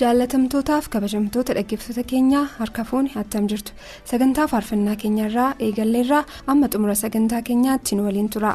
Jaalatamtootaaf kabajamtoota dhaggeeffattoota keenyaa harka fuunni attam jirtu sagantaa faarfannaa keenyarraa eegalleerraa amma xumura sagantaa keenyaatti nu waliin tura.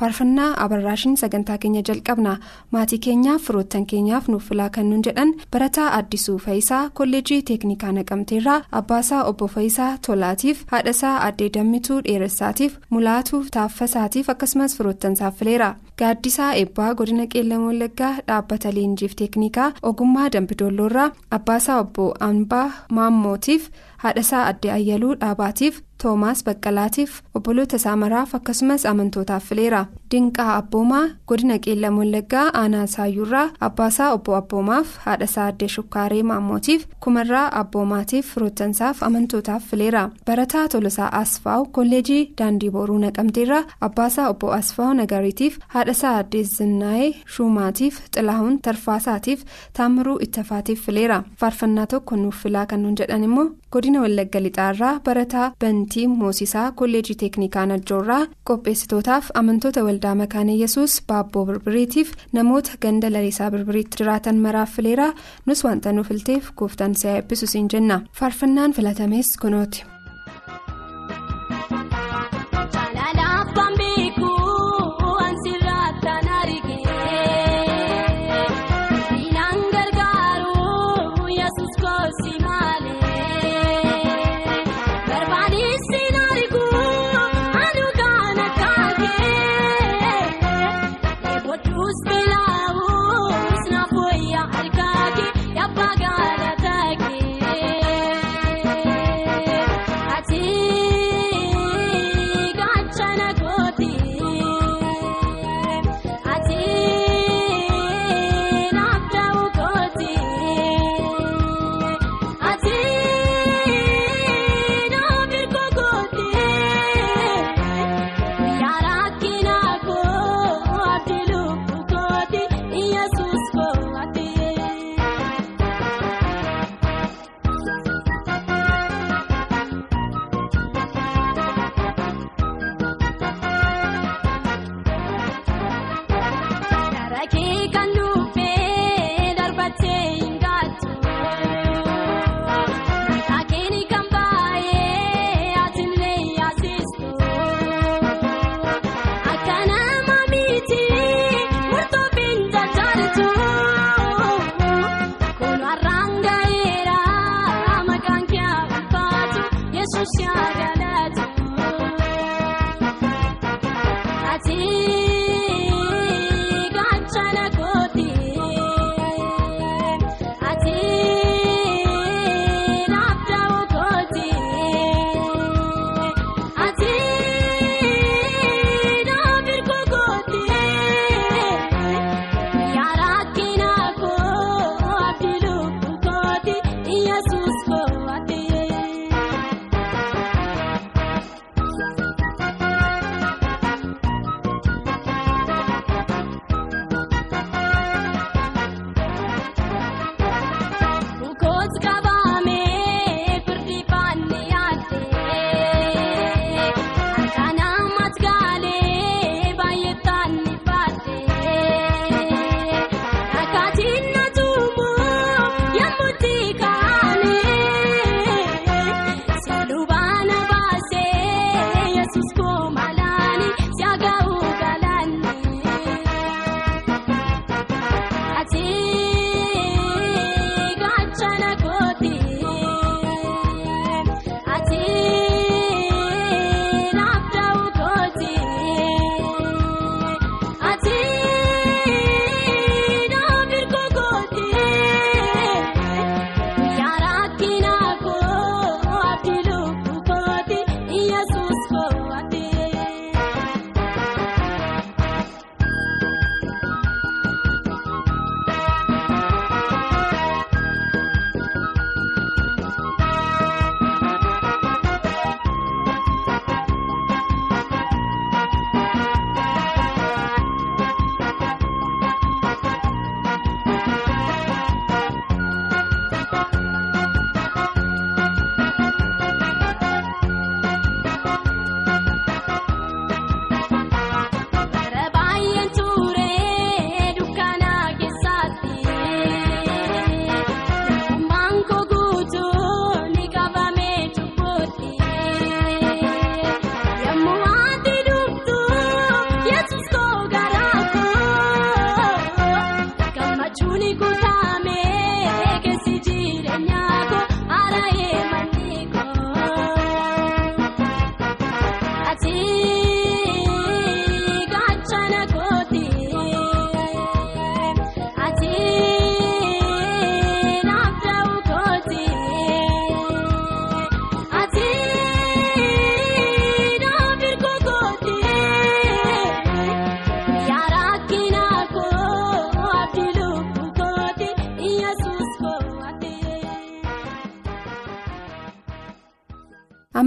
Faarfannaa abarraashin sagantaa keenya jalqabna. Maatii keenyaaf firoottan keenyaaf nuuf filaa kan nuun jedhan barataa addisuu fayisaa kolleejii teeknikaa naqamteerraa abbaasaa obbo fayisaa tolaatiif haadhasaa addee dammituu dheeressaatiif mulaatuu taaffasaatiif akkasumas firoottansaaf fileera gaaddisaa eebbaa godina qeellam wallaggaa dhaabbata leenjiif teeknikaa ogummaa dambidoolloorraa abbaasaa obbo anbaa maammootiif haadhasaa addee ayyaluu dhaabaatiif toomaas baqqalaatiif obboloota saamaraaf akkasumas amantootaaf fileera dinqaa abboomaa godina qeellam wallaggaa aanaa saayyurraa abbaasaa obbo abboomaaf haadhasaa addee shukkaaree maammootiif kumarraa abboomaatiif firoottansaaf amantootaaf fileera barataa tolosaa asfaaw kolleejii daandii booruu naqamteerraa abbaasaa obbo asfaaw nagariitiif haadhasaa addee zinnaa'ee shuumaatiif xilahuun tarfaasaatiif taamiruu ittafaatiif fileera faarfannaa tokko nuuf filaa kan jedhan immoo godina wallagga lixaarraa barataa bantii moosisaa kolleejii teeknikaa najjoorraa qopheessitootaaf amantoota waldaa makaana yesus baabboo birbiriitiif namoota ganda lalisaa birbiriitti jiraatan maraaf fileeraa nus wanta nuuf filteef gooftaan si'a eebbisu siin jenna faarfannaan filatames kunooti. Ati gaachana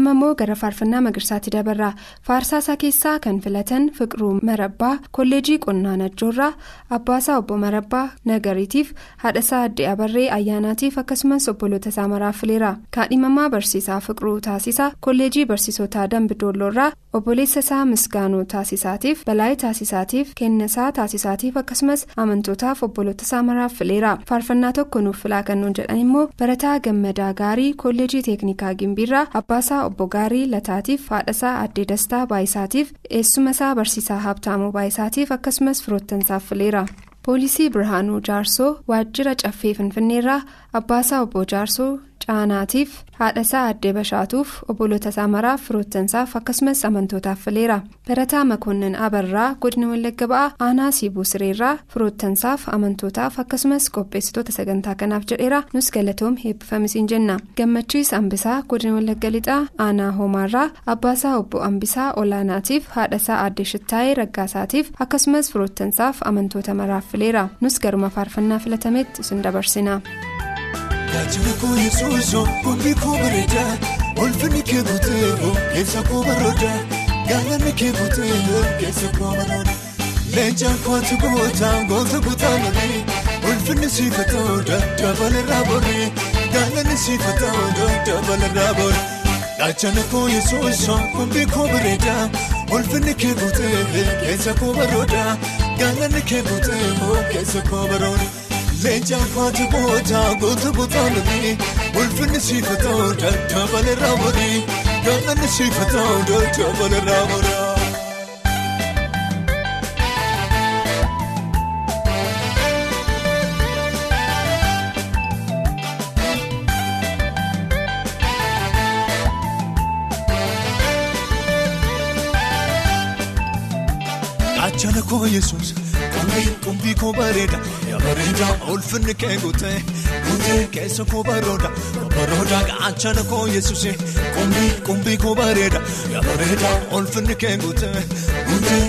amma immoo gara faarfannaa magarsaatti dabarra faarsaasaa keessaa kan filatan fiqiruu marabbaa kolleejii qonnaa najjoorraa abbaasaa obbo marabbaa nagariitiif haadhasaa addee abarree ayyaanaatiif akkasumas obboloota isaa maraaf fileera kaadhimamaa barsiisaa fiqiruu taasisaa kolleejii barsiisotaa dambidoolloorraa obboleessa isaa misgaanuu taasisaatiif balaayii taasisaatiif kennasaa taasisaatiif akkasumas amantootaaf obboloota isaa maraaf fileera faarfannaa tokko nuuf filaa kan jedhan immoo barataa gammadaa gaarii kolleejii teeknikaa gimbiirraa abbaasaa obbo gaarii lataatiif haadhasaa addee dastaa baayisaatiif eessumasaa barsiisaa habtaamuu baayisaatiif akkasumas firoottansaaf fileera. poolisii birhaanuu jaarsoo waajjira caffee finfinneerraa abbaasaa obbo jaarsoo caanaatiif haadhasaa addee bashaatuuf obboloota isaa maraaf firoottansaaf akkasumas amantootaaf fileera barataa makoonnin abarraa godina wallagga ba'aa aanaa siibuu sireerraa firoottansaaf amantootaaf akkasumas qopheessitoota sagantaa kanaaf jedheera nus galatoom heebbifamisiin jenna gammachiis ambisaa godina wallagga lixaa aanaa hoomaarraa abbaasaa obbo ambisaa olaanaatiif haadhasaa addee shittaayee raggaasaatiif akkasumas firoottansaaf amantoota maraaf fileera nus garuma faarfannaa filatametti isin dabarsina. Gaachana koo yesuusoo kumbii koo bareedaa ulfinni kee guuteewoo keessa koo baroodaa gaalanni kee guuteewoo keessa koo baroodaa leencaan kootu gootaa goota guutaa malee ulfinni siifatoodaa dabalarraa booree gaalanni siifatoodaa dabalarraa booree gaachana koo yesuusoo kumbii koo bareedaa ulfinni kee guuteewoo keessa koo baroodaa gaalanni kee guuteewoo keessa koo baroodaa. Leencaan kwaatu booda goota booda nabii ulfinni siifataa dabalarraa borii gaalanni siifataa dabalarraa boraa. Gaachana koo yesuus kumbii koo bareeda bareeda ulfinni kee guutee keessa koo barooda gaachana koo yesuus kumbii koo bareeda bareeda ulfinni kee guutee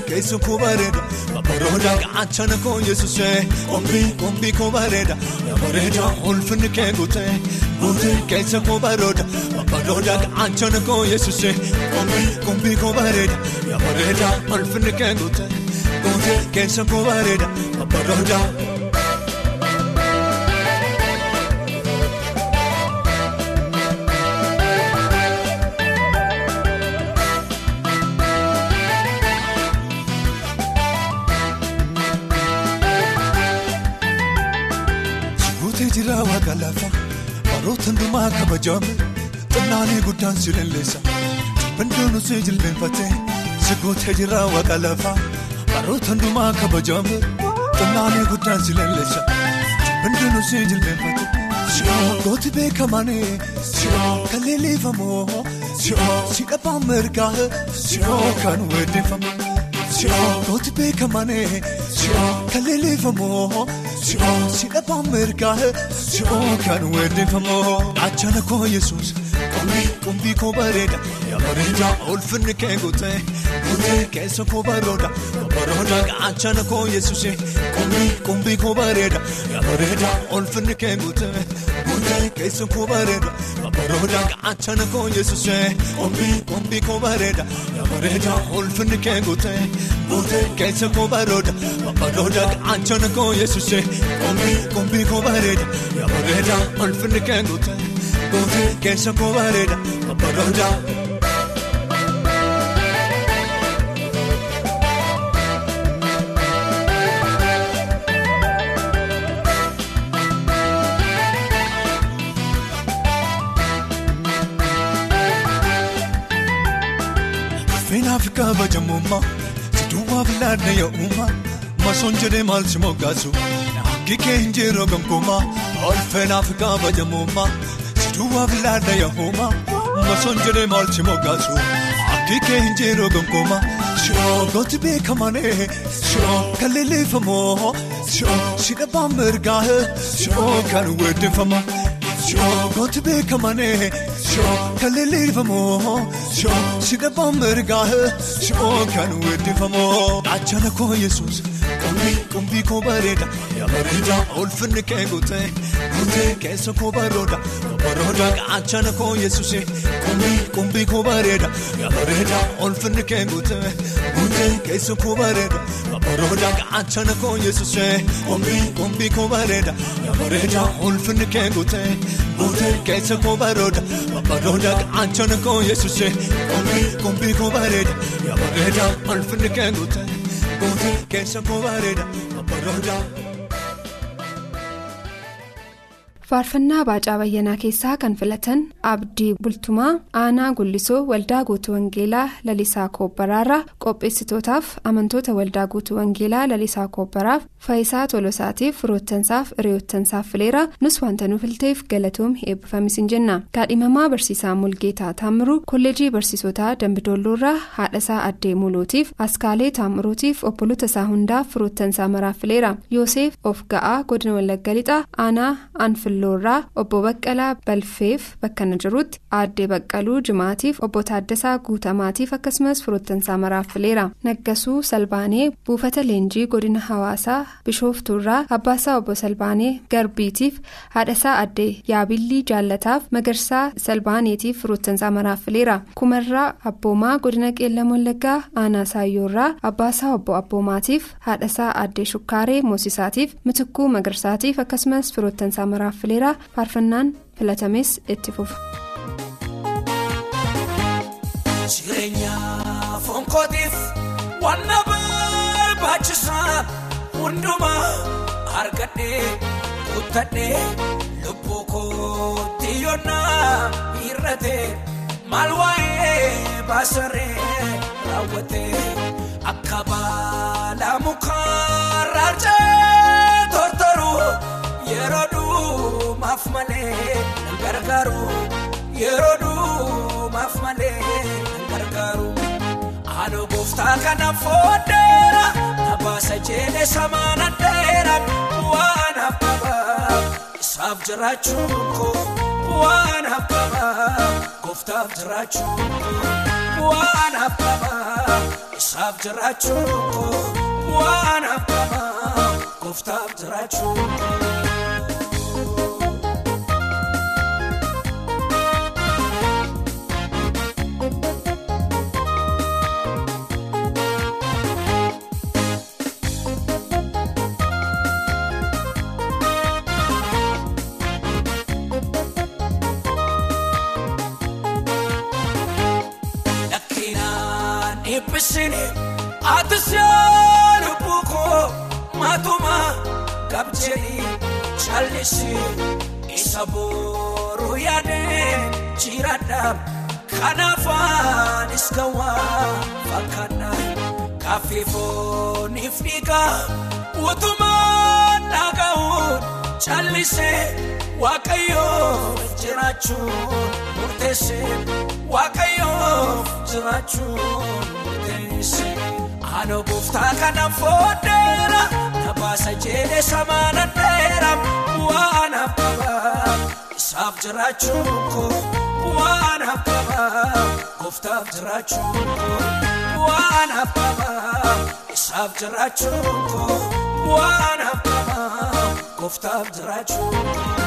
keessa koo bareeda gaachana koo yesuus kumbii koo bareeda bareeda ulfinni kee guutee keessa koo barooda gaachana koo yesuus kumbii koo bareeda bareeda ulfinni kee guutee. Keessa koo bareeda lafa baroota hundumaa kabajame xinnaanii guddaan si leelleessa bandoon osoo jilbeenfatee si gootee jira waaqa lafa. Baroota hundumaa kabajame xinnaanii guddaan si leelleessa hundinuu si jilbeenfate gooti beekamane kan leellifamoo si dhabaan mirgaa kan weeddeeffamu gooti beekamane kan leellifamoo si dhabaan mirgaa kan weeddeeffamu gaachana koo yesuus kumbii koo bareeda bareeda ulfinni kee guutee guutee keessa koo barooda barooda gaachana koo yesuus kumbii koo bareeda bareeda ulfinni kee guutee guutee keessa koo bareeda barooda gaachana koo yesuus kumbii koo bareeda bareeda ulfinni kee guutee guutee keessa koo barooda barooda gaachana koo yesuus kumbii koo bareeda bareeda ulfinni kee guutee. Gootee keessa koo bareeda babbaroota. Feenaaf kabajamummaa siduwwaaf laadna yaa'ummaa masoon jedhee maal si moggaasu naangi kee hin jiruu gonkumaa ol feenaaf kabajamummaa. Duwwaaf laadna yaa'ummaa masoon jedhee maal si moggaasu akki kee hin jiruu gonkumaa gooti beekamane kan leellifamoo si dhabaan mirgaa kan weeddeeffamu gooti beekamane kan leellifamoo si dhabaan mirgaa kan weeddeeffamu gaachana koo yesuus Qumbii koo bareeda ulfinni kee guutee guutee keessa koo barooda barooda gaachana koo yesuuse qumbii koo bareeda ulfinni kee guutee guutee keessa koo bareeda barooda gaachana koo yesuuse qumbii koo bareeda ulfinni kee guutee guutee keessa koo barooda barooda gaachana koo yesuuse qumbii koo bareeda ulfinni kee guutee. Gootii keessa koo faarfannaa baacaa bayyanaa keessaa kan filatan abdii bultumaa aanaa gullisoo waldaa guutuu wangeelaa lalisaa koobbaraarraa qopheessitootaaf amantoota waldaa guutuu wangeelaa lalisaa koobbaraaf faayisaa tolosaatiif firoottansaaf hiriyoottansaaf fileera nus wanta nu filteef galatoom eebbifamis hin jenna kaadhimamaa barsiisaa mulgeetaa taamiruu kolleejii barsiisotaa dambidoolloorraa haadhasaa addee mulootiif askaalee taamiruutiif obboloota isaa hundaaf firoottansaa maraaf fileera yoosef of ga'aa godina wallagga lixaa aanaa anfil. Loorraa obbo baqqalaa balfeef bakka na jirutti aaddee baqqaluu jimaatiif obbo taaddasaa guutamaatiif akkasumas firoottansaa maraaf fileera naggasuu salbaanee buufata leenjii godina hawaasaa bishooftuurraa abbaasaa obbo salbaanee garbiitiif haadhasaa addee yaabillii jaallataaf magarsaa salbaaneetiif firoottansaa maraaf fileera kumarraa abboomaa godina qeellam wallaggaa aanaa saayyoorraa abbaasaa obbo abboomaatiif haadhasaa addee shukkaaree moosisaatiif mitikkuu magarsaatiif akkasumas firoottansaa maraaf fileera faarfannaan filatames itti fufa. Jireenya fonkootiif wanna barbaachisaa hundumaa argadhee kuttadhee lubbuu kootti yoonnaa hir'atee maal waa'ee baasaree raawwatee akka baala mukaa tortoruu yeroo dhumaaf malee nan gargaaru yeroo dhumaaf malee nan gargaaru haaloo gooftaa kana fooddeera nabaasa jeelee samaana dheera waan habbabaa isaaf jiraachuun koo waan habbabaa gooftaaf jiraachuun koo waan habbabaa isaaf jiraachuun koo waan habbabaa gooftaaf jiraachuun koo. Ati siyaa lubbuu koo matuma gabjeeni callisi isa booruu yaadee jiraadha kanaafaanis gawaa fakkaadha kaaffee fooniif dhiigaa utumaa dhaga'uun callisee waaqayyoof jiraachuun murteessee waaqayyoof jiraachuun. Ano gooftaa kana fooddeera nabaasa jeelee samaana dheera waan habbabaa isaaf jiraachuun koo waan habbabaa gooftaaf jiraachuun koo waan habbabaa isaaf jiraachuun koo waan habbabaa gooftaaf jiraachuun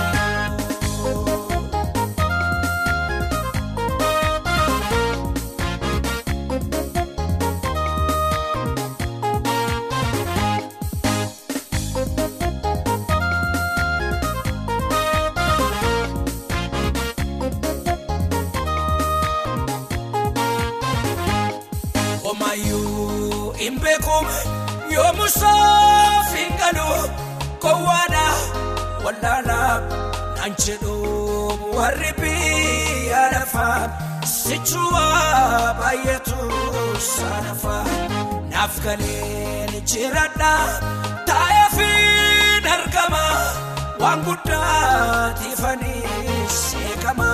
wallaalaa naan jedhu warri biyya lafaa sichuuwa baay'atu saanafa naaf galeen jiradha taa'ee fi argama waan guddaa tiifanii seekama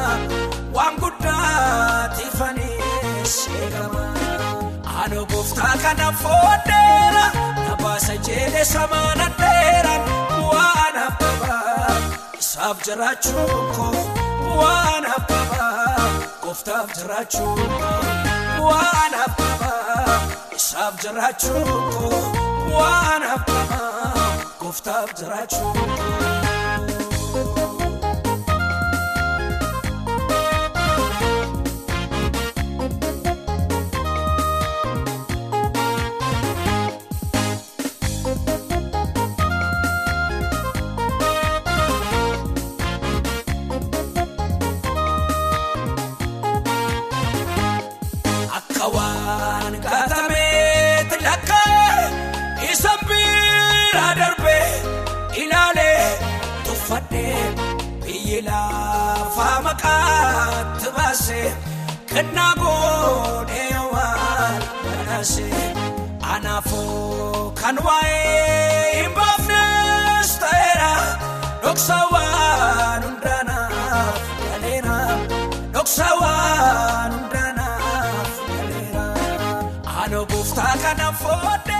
waan guddaa tiifanii seekama. Ano gooftaa kana fooddeera nabaasa jeelee samaana isaaf jiraachuun koo waan habbabaa gooftaaf jiraachuun koo waan habbabaa isaaf jiraachuun koo waan haftamaa gooftaaf jiraachuu. Akka maqaatti baasee kennaa godhee waan banaasee anaafuu kan waa'ee hin baafnes ta'eera dhoksa waan hundaanaaf galeera dhoksa waan hundaanaaf galeera aanoo gooftaa kana fooddeera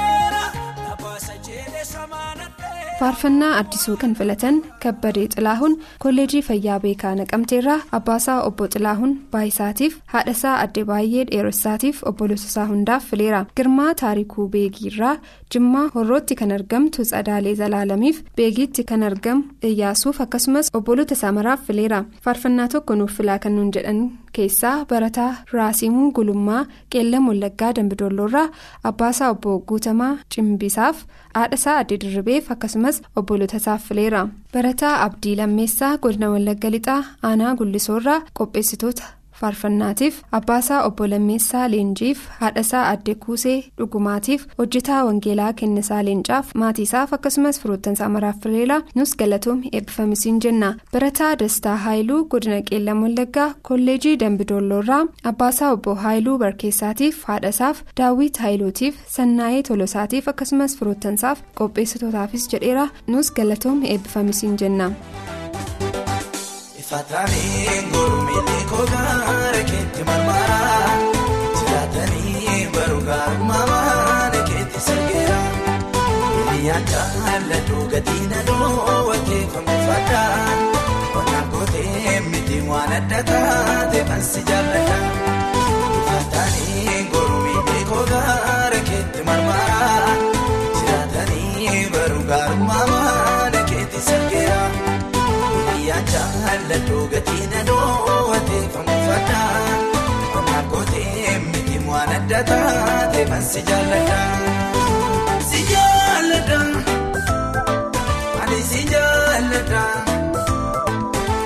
faarfannaa addisuu kan filatan kabbadee xilaahuun kolleejii fayyaa beekaa naqamteerraa abbaasaa obbo xilaahuun baayisaatiif haadhasaa adde baay'ee dheeressaatiif obbolootaasaa hundaaf fileera. Girmaa taarikuu beegiirraa jimmaa horrootti kan argamtu tsadaalee zalaalamiif beegiitti kan argamu iyyaasuuf akkasumas obboloota isaa maraaf fileera. Faarfannaa tokko nuuf filaa kan nuun jedhan keessaa barataa raasimuu gulummaa qeellam wallaggaa dambidoolloorraa abbaasaa obbo guutamaa cimbisaaf haadhasaa adde dirribeef akkasumas obboloota isaaf fileera barataa abdii lammeessaa godina wallagga lixaa aanaa gullisoorraa qopheessitoota faarfannaatiif abbaasaa obbo lammeessaa leenjiif haadhasaa adde kuusee dhugumaatiif hojjetaa wangeelaa kennisaa leencaaf maatiisaaf akkasumas firoottansaa maraaf fileera nus galatoomii eebbifamisiin jenna barataa dastaa haayiluu godina qeellam wallaggaa kolleejii dambidoolloorraa abbaasaa obbo haayiluu barkeessaatiif haadhasaaf daawwit haayiluutiif sannaayee tolosaatiif akkasumas firoottansaaf qopheessitootaafis jedheera nus galatoomii eebbifamisiin jenna. Keetti marmaraa jiraatanii baruu gaarummaa keetti sirgeera. Hiriyyaan jaalladhu gatii na dhoowwatee fangufataa Qonnaan kootee miti waan adda taate kan si jaalladha. Ifatanii gurmii kogaara keetti marmaraa jiraatanii baruu gaarummaa keetti sirgeera. Hiriyyaan jaalladhu gatii na dhoowwatee fangufataa Qonnaan kootee miti taate kan si jaalladha. Si jaalladha ani si jaalladha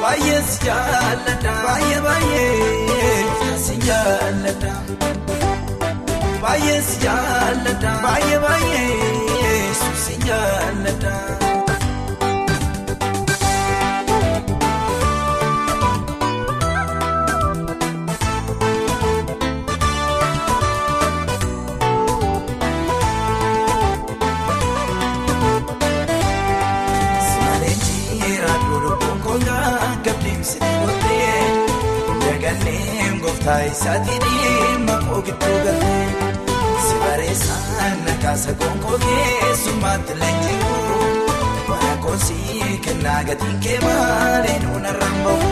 baay'ee si jaalladha baay'ee baay'ee si jaalladha baay'ee si jaalladha baay'ee baay'ee si jaalladha. Isaatii dhimma koo gidduu galtee Si bareessaan nakaasa gonkoo keessummaatti leenji'u Bara koosii kennaa gatiin kee maalee nuunarraan bahu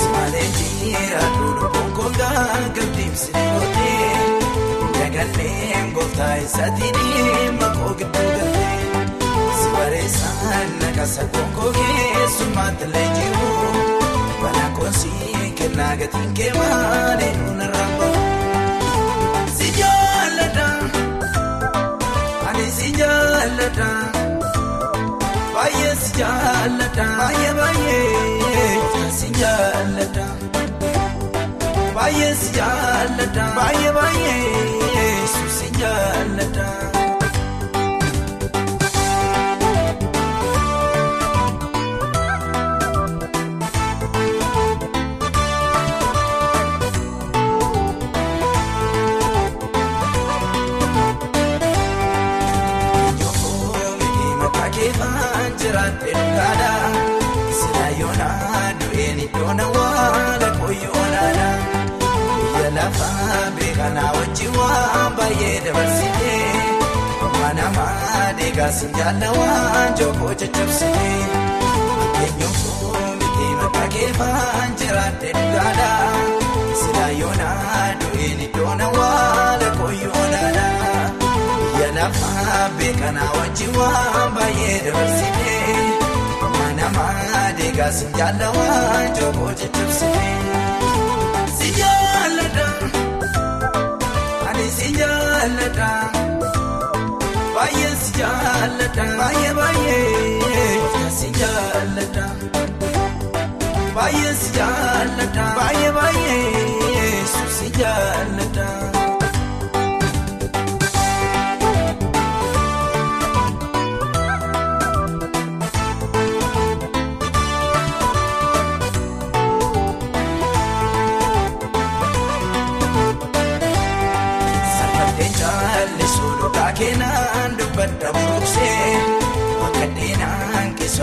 Simaleen jira lubbuun koolaa gabdeemsi dhiibotee Daganneen gooftaa isaatii dhimma koo gidduu galtee. Sibareessaan nakaasa gonkoo keessummaatti leenji'u koosii kennaa gatiin kee maalee nuunarraan bahu Si jaalladha ani si jaalladha baay'ee si jaalladha baay'ee baay'ee si jaalladha baay'ee si jaalladha baay'ee baay'ee beekanaa wajjin waan baay'ee dabarsitee. Amma namaa deeggarsin jaalla waan jookoo caccabsitee. Eenyuun miti maqaa keefaan jiraate dhugaadha. Sila yoonaa du'een iddoo nawwaala koyyoonaadha. Biyya lafaa beekanaa wajjin waan baay'ee dabarsitee namaa deegaa si jaallawaa jooboo jajjabsitee jaalladha baay'ee si jaalladha baay'ee baay'ee si jaalladha baay'ee si jaalladha baay'ee baay'ee si jaalladha.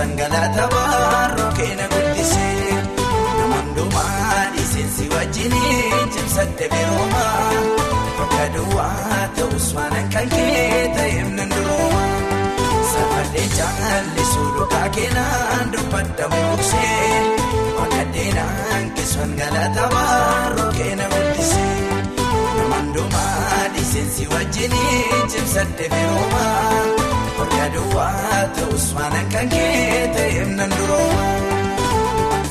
Galata baaruu keena guddisee namoonni dhiiseensi wajjiniin cimsadde birooma bakka duwwaa ta'us waan kan kee ta'eef nan durooma safardee jaallisuu dhugaa keenan dubbadda buruqsee akka deenaan keessan galata baaruu keena guddisee. Namandumaa dhiiseensi wajjiniin cimsadde firooma Bakka duwwaa ta'us waan kan kee ta'eef nan durooma.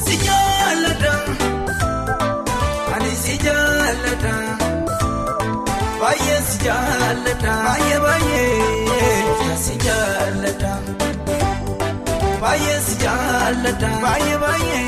Si jaalladha ani si jaalladha baay'ee si jaalladha baay'ee baay'ee si jaalladha baay'ee si jaalladha baay'ee baay'ee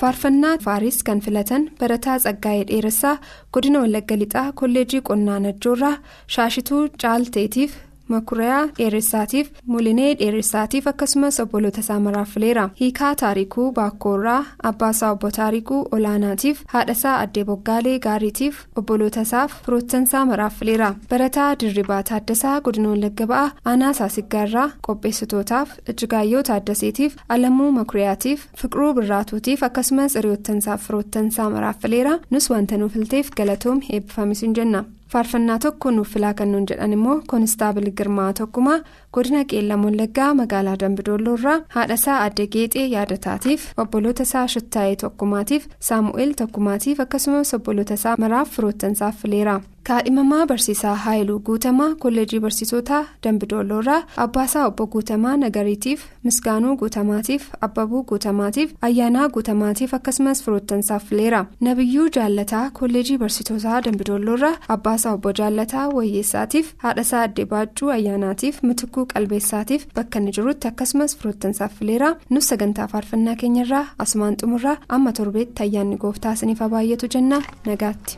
faarfannaa faaris kan filatan barataa tsaggaa'ee dheeressaa godina wallagga lixaa kolleejii qonnaa najjoorraa shaashituu caalteetiif makuriyaa dheeressaatiif mulinee dheeressaatiif akkasumas obboloota isaa maraaffileera. Hiikaa taarikuu baakkoorraa abbaasaa obbo taarikuu olaanaatiif haadhasaa addee boggaalee gaariitiif obboloota isaaf firoottansaa maraaffileera. Barataa dirribaa taaddasaa godina wallagga ba'aa aanaa saasiggaarraa qopheessitootaaf ijjigaayyoo taaddaseetiif alamuu makuriyaatiif fiqiruu birraatuutiif akkasumas hiriyoottansaaf firoottansaa maraaffileera. Nus wanta nuuf ilteef galatoom eebbifamisiin jenna. Faarfannaa tokko nuuf filaa kan nuun jedhan immoo koonistaabil girmaa tokkumaa godina qeellam wallaggaa magaalaa dambidoolloorraa haadhasaa adde geexee yaadataatiif obboloota isaa shittaayee tokkumaatiif saamu'eel tokkumaatiif akkasumas obboloota isaa maraaf firoottansaaf fileera kaadhimamaa barsiisaa haayiluu guutamaa kolleejii barsiisotaa dambidoolloorraa abbaasaa obbo guutamaa nagariitiif misgaanuu guutamaatiif abbabuu guutamaatiif ayyaanaa guutamaatiif akkasumas firoottansaaf fileera nabiyyuu jaallataa kolleejii barsiisotaa dambidoolloorraa abbaasaa obbo jaallataa wayyeessaatiif haadhasaa addee baachuu ayyaanaatiif mitikuu qalbeessaatiif bakka inni jirutti akkasumas firoottansaaf fileera nus sagantaa faarfannaa keenyarraa asumaan xumurraa amma torbeetti ayyaanni gooftaa isiniif haa baay'atu jenna nagaatti.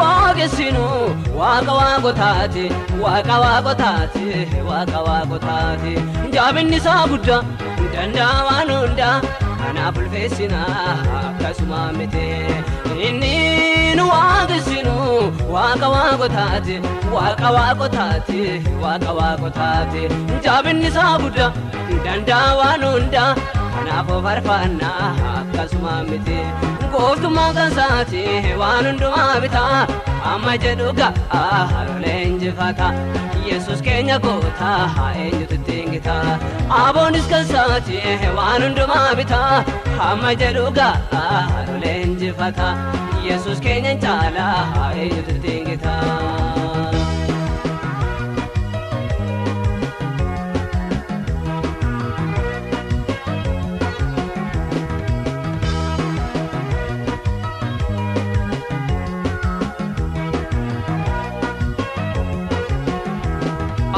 Waaqessinu waaqa waaqotaati waaqa waaqotaati waaqa waaqotaati jaabinni isaa guddaa danda'a waan hundaa kanaaf ulfeessina akkasuma miti inni nu waaqessinu waaqa waaqotaati waaqa waaqotaati waaqa waaqotaati jaabinni isaa guddaa danda'a waan hundaa kanaaf farfaannaa akkasuma miti. gooftummaa kan saati waan hundumaa bitaa amma jedhu ga'a harolee injifata yesus keenya gootaa eenyutu gitaa aboonis kan saati waan hundumaa bitaa amma jedhu ga'a harolee injifata yesus keenya caalaa eenyutu ittiin gitaa.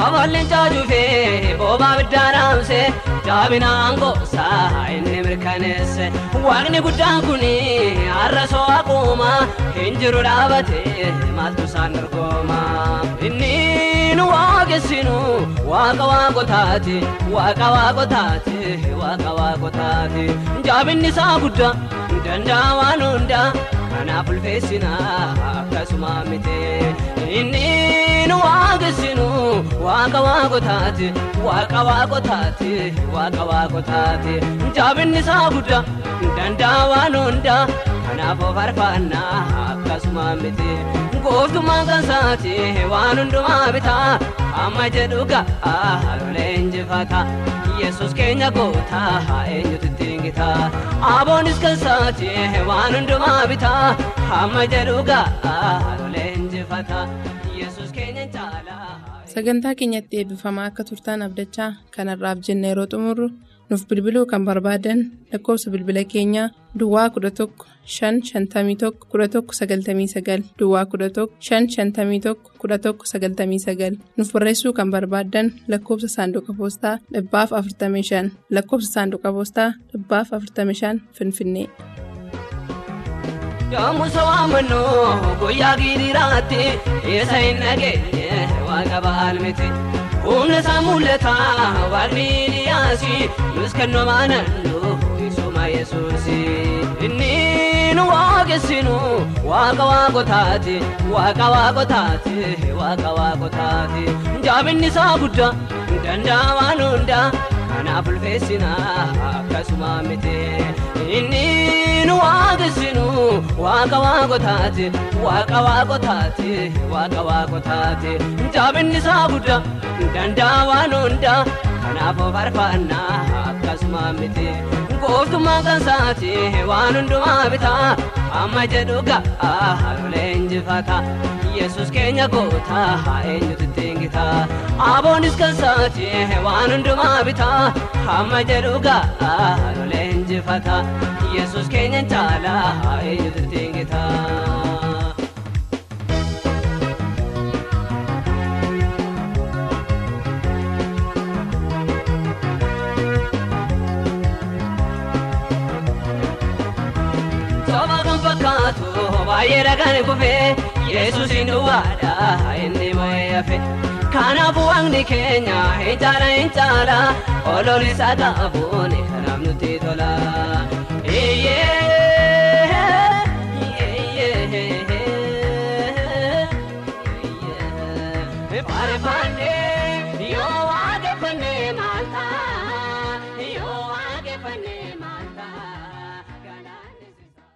Aballeen caajufee boobaa biddaan haamsee jaabinaan goosaa inni mirkaneesse. Waaqni guddaan kun har'a soo aquuma hin jiru dhaabatee maaltu isaan dorgoma inni nu waaqessinu waaqa waaqotaati waaqa waaqotaati waaqa waaqotaati jaabinni isaa guddaa danda'a waan hundaa kanaaf ulfeessina akkasuma miti inni nu waaqessinu waaqa waaqotaati waaqa waaqotaati waaqa waaqotaati jaabinni isaa guddaa danda'a waan hundaa kanaafuu faarfannaa akkasuma miti. Gooftummaan kan isaati waan hundumaa bitaa amma jedhu ga'a lolee injifata yesus keenya gootaa eenyutu gitaa aboonis kan isaati waan hundumaa bitaa amma jedhu ga'a lolee injifata yesus keenya caalaa. sagantaa keenyatti eebbifamaa akka turtaan abdachaa kanarraaf jenna yeroo xumurru nuuf bilbiluu kan barbaadan lakkoofsa bilbila keenyaa duwwaa 11 551 1199 duwwaa 11 551 1199 nuuf barreessuu kan barbaadan lakkoofsa saanduqa poostaa dhibbaaf 45 lakkoofsa saanduqa poostaa dhibbaaf 45 finfinnee. Yoomusa waamannoo guyyaa giidiraatti isa hin dhageenye waaqa ba'aal miti. Humna isaa mul'ataa waaqni Iliyaasi nus kennoo maanannoo isuma Yesuusi. Inni nu waaqessinu waaqa waaqotaati waaqa waaqotaati waaqa waaqotaati. Jaabinni isaa guddaa danda'a waan hundaa kanaaf ulfeessinaa akkasuma miti. Inni nu waaqessinu waaqa waaqotaati waaqa waaqotaati waaqa waaqotaati. Jaabinni isaa guddaa danda'a waan hundaa kanaafuu faarfannaa akkasuma miti. Gooftummaan kan isaati waan hundumaa bitaa amma jedhu ga'a lolee injifata. Yesus keenya gootaa eenyutu ittiin gitaa aboonis kan isaati waan hundumaa bitaa amma jedhu ga'a lolee injifata Yesus keenya caalaa eenyutu ittiin baay'ee dhagaan kufee Yesuusin duwwaadha inni moo'ee hafe. Kanaafuu waaqni keenya hin caala hin caala oloon isaa qabuun kanaaf nutti tola. Faarfannee